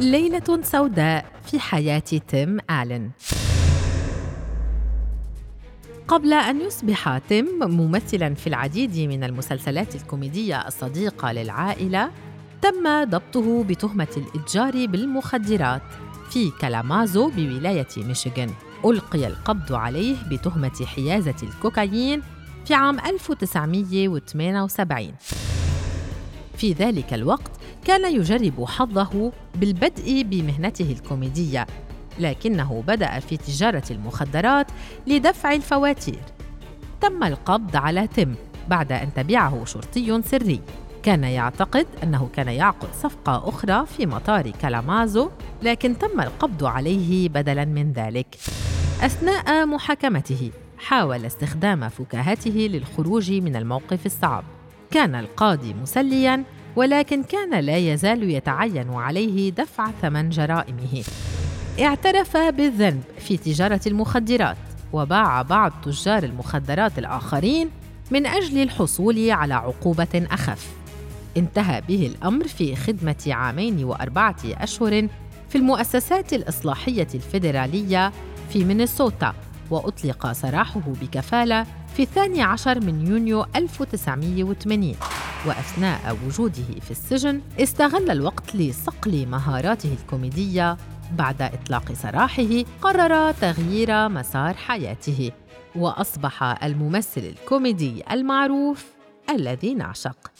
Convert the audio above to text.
ليلة سوداء في حياة تيم آلن. قبل أن يصبح تيم ممثلاً في العديد من المسلسلات الكوميدية الصديقة للعائلة تم ضبطه بتهمة الإتجار بالمخدرات في كالامازو بولاية ميشيغان. ألقي القبض عليه بتهمة حيازة الكوكايين في عام 1978 في ذلك الوقت كان يجرب حظه بالبدء بمهنته الكوميدية لكنه بدأ في تجارة المخدرات لدفع الفواتير. تم القبض على تيم بعد أن تبعه شرطي سري. كان يعتقد أنه كان يعقد صفقة أخرى في مطار كالامازو لكن تم القبض عليه بدلاً من ذلك. أثناء محاكمته حاول استخدام فكاهته للخروج من الموقف الصعب. كان القاضي مسلياً ولكن كان لا يزال يتعين عليه دفع ثمن جرائمه. اعترف بالذنب في تجارة المخدرات وباع بعض تجار المخدرات الآخرين من أجل الحصول على عقوبة أخف. انتهى به الأمر في خدمة عامين وأربعة أشهر في المؤسسات الإصلاحية الفيدرالية في مينيسوتا وأطلق سراحه بكفالة في الثاني عشر من يونيو 1980 وأثناء وجوده في السجن استغل الوقت لصقل مهاراته الكوميدية بعد إطلاق سراحه قرر تغيير مسار حياته وأصبح الممثل الكوميدي المعروف الذي نعشق